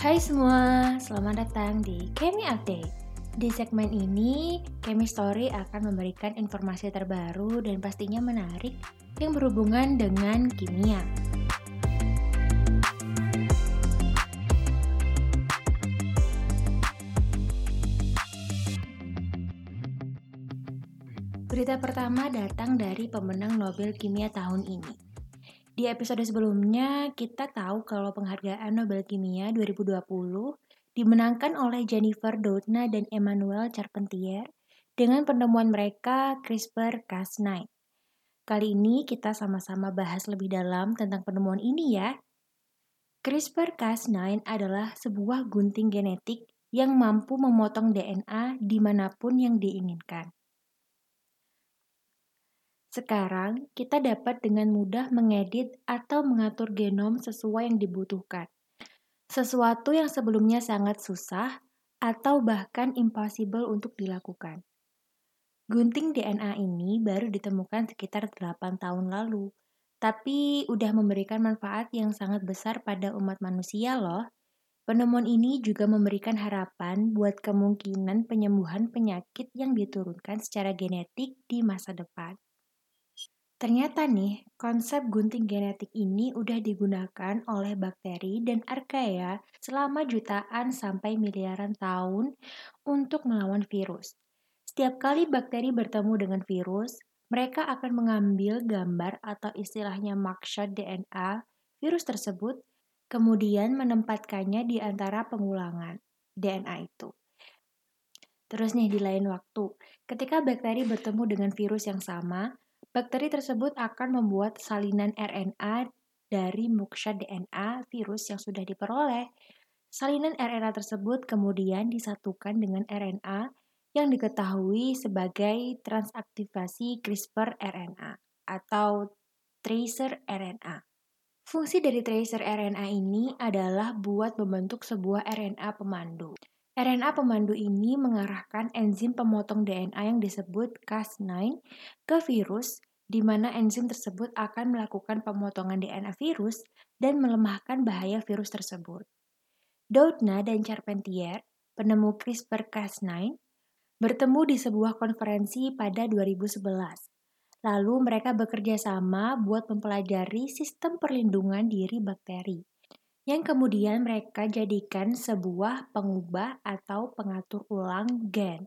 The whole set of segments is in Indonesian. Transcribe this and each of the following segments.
Hai semua, selamat datang di Chemi Update. Di segmen ini, Chemi Story akan memberikan informasi terbaru dan pastinya menarik yang berhubungan dengan kimia. Berita pertama datang dari pemenang Nobel Kimia tahun ini, di episode sebelumnya, kita tahu kalau penghargaan Nobel Kimia 2020 dimenangkan oleh Jennifer Doudna dan Emmanuel Charpentier dengan penemuan mereka CRISPR-Cas9. Kali ini kita sama-sama bahas lebih dalam tentang penemuan ini ya. CRISPR-Cas9 adalah sebuah gunting genetik yang mampu memotong DNA di mana pun yang diinginkan. Sekarang, kita dapat dengan mudah mengedit atau mengatur genom sesuai yang dibutuhkan. Sesuatu yang sebelumnya sangat susah atau bahkan impossible untuk dilakukan. Gunting DNA ini baru ditemukan sekitar 8 tahun lalu, tapi udah memberikan manfaat yang sangat besar pada umat manusia loh. Penemuan ini juga memberikan harapan buat kemungkinan penyembuhan penyakit yang diturunkan secara genetik di masa depan. Ternyata nih, konsep gunting genetik ini udah digunakan oleh bakteri dan archaea selama jutaan sampai miliaran tahun untuk melawan virus. Setiap kali bakteri bertemu dengan virus, mereka akan mengambil gambar atau istilahnya mugshot DNA virus tersebut, kemudian menempatkannya di antara pengulangan DNA itu. Terus nih di lain waktu, ketika bakteri bertemu dengan virus yang sama, Bakteri tersebut akan membuat salinan RNA dari mugshot DNA virus yang sudah diperoleh. Salinan RNA tersebut kemudian disatukan dengan RNA yang diketahui sebagai transaktivasi CRISPR-RNA atau tracer RNA. Fungsi dari tracer RNA ini adalah buat membentuk sebuah RNA pemandu. RNA pemandu ini mengarahkan enzim pemotong DNA yang disebut Cas9 ke virus, di mana enzim tersebut akan melakukan pemotongan DNA virus dan melemahkan bahaya virus tersebut. Doudna dan Charpentier, penemu CRISPR-Cas9, bertemu di sebuah konferensi pada 2011. Lalu mereka bekerja sama buat mempelajari sistem perlindungan diri bakteri yang kemudian mereka jadikan sebuah pengubah atau pengatur ulang gen.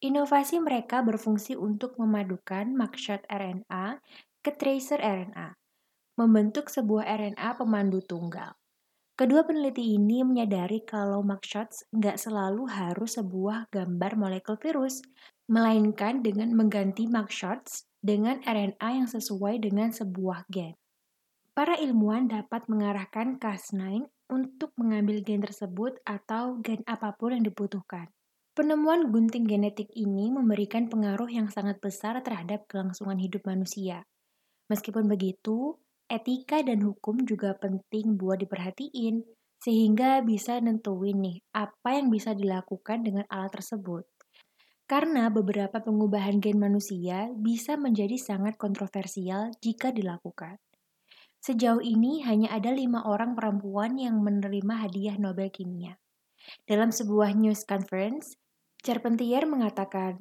Inovasi mereka berfungsi untuk memadukan mugshot RNA ke tracer RNA, membentuk sebuah RNA pemandu tunggal. Kedua peneliti ini menyadari kalau mugshots nggak selalu harus sebuah gambar molekul virus, melainkan dengan mengganti mugshots dengan RNA yang sesuai dengan sebuah gen para ilmuwan dapat mengarahkan Cas9 untuk mengambil gen tersebut atau gen apa pun yang dibutuhkan. Penemuan gunting genetik ini memberikan pengaruh yang sangat besar terhadap kelangsungan hidup manusia. Meskipun begitu, etika dan hukum juga penting buat diperhatiin, sehingga bisa nentuin nih apa yang bisa dilakukan dengan alat tersebut. Karena beberapa pengubahan gen manusia bisa menjadi sangat kontroversial jika dilakukan. Sejauh ini hanya ada lima orang perempuan yang menerima hadiah Nobel Kimia. Dalam sebuah news conference, Charpentier mengatakan,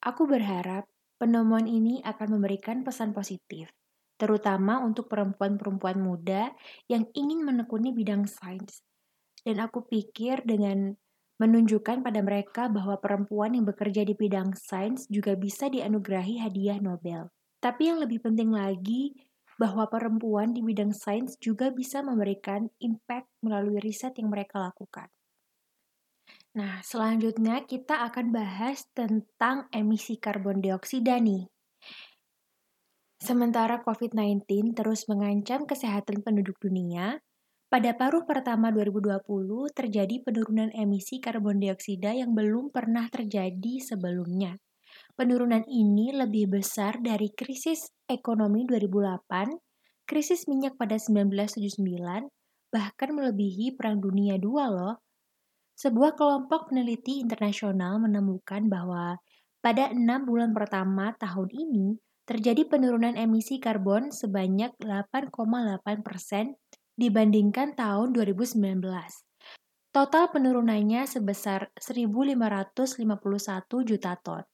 Aku berharap penemuan ini akan memberikan pesan positif, terutama untuk perempuan-perempuan muda yang ingin menekuni bidang sains. Dan aku pikir dengan menunjukkan pada mereka bahwa perempuan yang bekerja di bidang sains juga bisa dianugerahi hadiah Nobel. Tapi yang lebih penting lagi, bahwa perempuan di bidang sains juga bisa memberikan impact melalui riset yang mereka lakukan. Nah, selanjutnya kita akan bahas tentang emisi karbon dioksida nih. Sementara COVID-19 terus mengancam kesehatan penduduk dunia, pada paruh pertama 2020 terjadi penurunan emisi karbon dioksida yang belum pernah terjadi sebelumnya. Penurunan ini lebih besar dari krisis ekonomi 2008, krisis minyak pada 1979, bahkan melebihi Perang Dunia II loh. Sebuah kelompok peneliti internasional menemukan bahwa pada enam bulan pertama tahun ini terjadi penurunan emisi karbon sebanyak 8,8 persen dibandingkan tahun 2019. Total penurunannya sebesar 1.551 juta ton.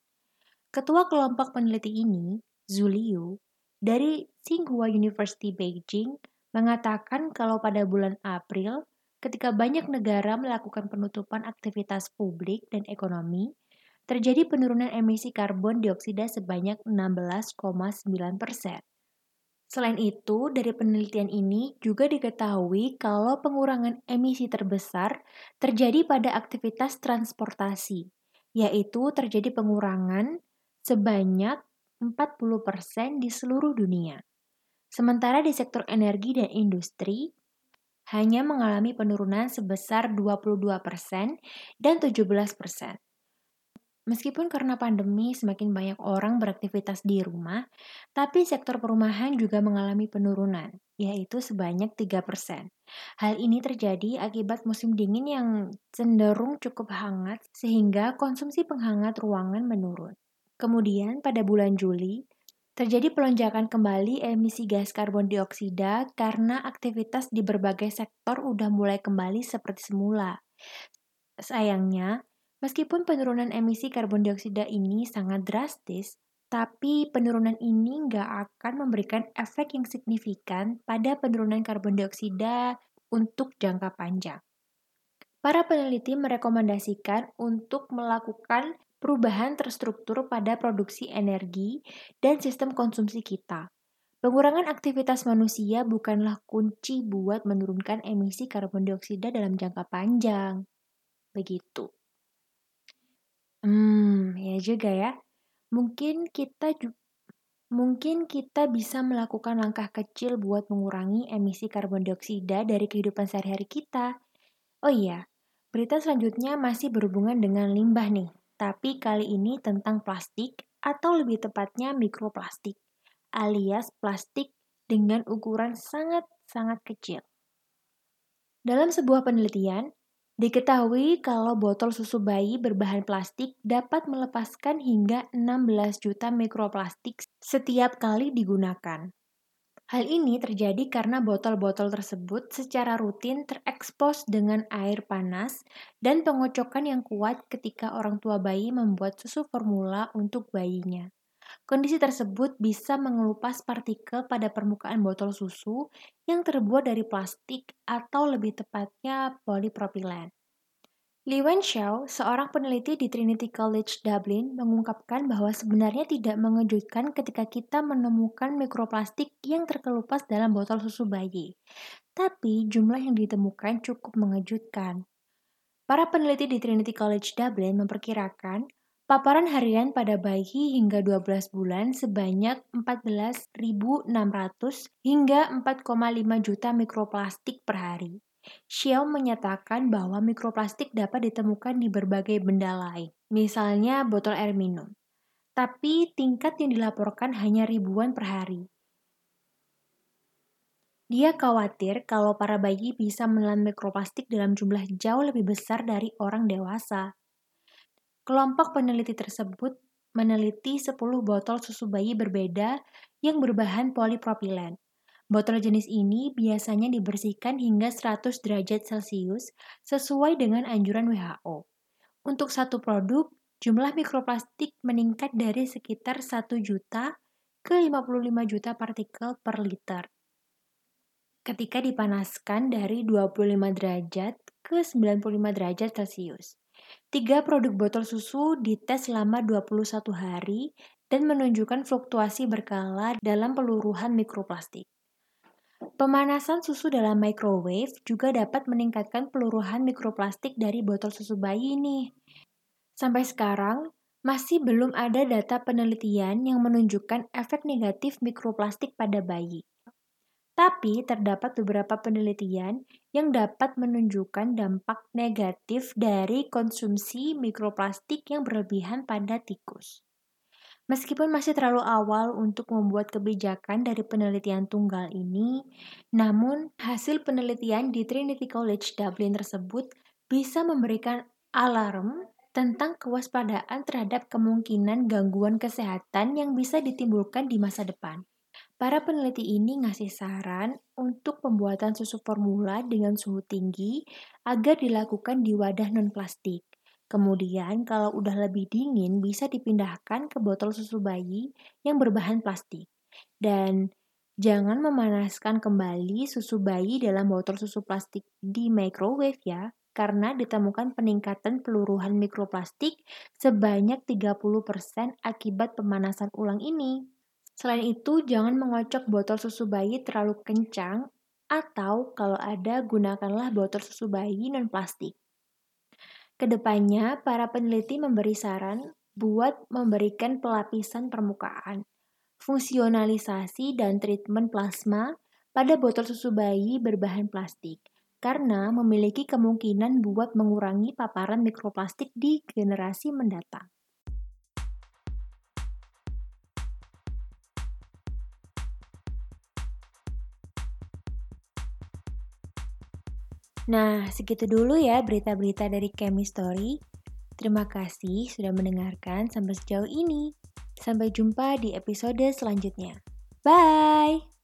Ketua kelompok peneliti ini, Zhu Liu, dari Tsinghua University Beijing, mengatakan kalau pada bulan April, ketika banyak negara melakukan penutupan aktivitas publik dan ekonomi, terjadi penurunan emisi karbon dioksida sebanyak 16,9 persen. Selain itu, dari penelitian ini juga diketahui kalau pengurangan emisi terbesar terjadi pada aktivitas transportasi, yaitu terjadi pengurangan sebanyak 40% di seluruh dunia. Sementara di sektor energi dan industri, hanya mengalami penurunan sebesar 22% dan 17%. Meskipun karena pandemi semakin banyak orang beraktivitas di rumah, tapi sektor perumahan juga mengalami penurunan, yaitu sebanyak 3%. Hal ini terjadi akibat musim dingin yang cenderung cukup hangat sehingga konsumsi penghangat ruangan menurun. Kemudian pada bulan Juli, terjadi pelonjakan kembali emisi gas karbon dioksida karena aktivitas di berbagai sektor udah mulai kembali seperti semula. Sayangnya, Meskipun penurunan emisi karbon dioksida ini sangat drastis, tapi penurunan ini nggak akan memberikan efek yang signifikan pada penurunan karbon dioksida untuk jangka panjang. Para peneliti merekomendasikan untuk melakukan perubahan terstruktur pada produksi energi dan sistem konsumsi kita. Pengurangan aktivitas manusia bukanlah kunci buat menurunkan emisi karbon dioksida dalam jangka panjang. Begitu. Hmm, ya juga ya. Mungkin kita Mungkin kita bisa melakukan langkah kecil buat mengurangi emisi karbon dioksida dari kehidupan sehari-hari kita. Oh iya, berita selanjutnya masih berhubungan dengan limbah nih, tapi kali ini tentang plastik atau lebih tepatnya mikroplastik, alias plastik dengan ukuran sangat-sangat kecil. Dalam sebuah penelitian, Diketahui kalau botol susu bayi berbahan plastik dapat melepaskan hingga 16 juta mikroplastik setiap kali digunakan. Hal ini terjadi karena botol-botol tersebut secara rutin terekspos dengan air panas dan pengocokan yang kuat ketika orang tua bayi membuat susu formula untuk bayinya. Kondisi tersebut bisa mengelupas partikel pada permukaan botol susu yang terbuat dari plastik atau lebih tepatnya polipropilen. Lee Wenxiao, seorang peneliti di Trinity College Dublin, mengungkapkan bahwa sebenarnya tidak mengejutkan ketika kita menemukan mikroplastik yang terkelupas dalam botol susu bayi. Tapi jumlah yang ditemukan cukup mengejutkan. Para peneliti di Trinity College Dublin memperkirakan Paparan harian pada bayi hingga 12 bulan sebanyak 14.600 hingga 4,5 juta mikroplastik per hari. Xiao menyatakan bahwa mikroplastik dapat ditemukan di berbagai benda lain, misalnya botol air minum. Tapi tingkat yang dilaporkan hanya ribuan per hari. Dia khawatir kalau para bayi bisa menelan mikroplastik dalam jumlah jauh lebih besar dari orang dewasa. Kelompok peneliti tersebut meneliti 10 botol susu bayi berbeda yang berbahan polipropilen. Botol jenis ini biasanya dibersihkan hingga 100 derajat Celcius sesuai dengan anjuran WHO. Untuk satu produk, jumlah mikroplastik meningkat dari sekitar 1 juta ke 55 juta partikel per liter. Ketika dipanaskan dari 25 derajat ke 95 derajat Celcius. Tiga produk botol susu dites selama 21 hari dan menunjukkan fluktuasi berkala dalam peluruhan mikroplastik. Pemanasan susu dalam microwave juga dapat meningkatkan peluruhan mikroplastik dari botol susu bayi ini. Sampai sekarang, masih belum ada data penelitian yang menunjukkan efek negatif mikroplastik pada bayi. Tapi terdapat beberapa penelitian yang dapat menunjukkan dampak negatif dari konsumsi mikroplastik yang berlebihan pada tikus. Meskipun masih terlalu awal untuk membuat kebijakan dari penelitian tunggal ini, namun hasil penelitian di Trinity College Dublin tersebut bisa memberikan alarm tentang kewaspadaan terhadap kemungkinan gangguan kesehatan yang bisa ditimbulkan di masa depan. Para peneliti ini ngasih saran untuk pembuatan susu formula dengan suhu tinggi agar dilakukan di wadah non-plastik. Kemudian kalau udah lebih dingin bisa dipindahkan ke botol susu bayi yang berbahan plastik. Dan jangan memanaskan kembali susu bayi dalam botol susu plastik di microwave ya, karena ditemukan peningkatan peluruhan mikroplastik sebanyak 30% akibat pemanasan ulang ini. Selain itu, jangan mengocok botol susu bayi terlalu kencang atau kalau ada gunakanlah botol susu bayi non plastik. Ke depannya, para peneliti memberi saran buat memberikan pelapisan permukaan, fungsionalisasi dan treatment plasma pada botol susu bayi berbahan plastik karena memiliki kemungkinan buat mengurangi paparan mikroplastik di generasi mendatang. Nah, segitu dulu ya berita-berita dari Chemistry. Terima kasih sudah mendengarkan sampai sejauh ini. Sampai jumpa di episode selanjutnya. Bye!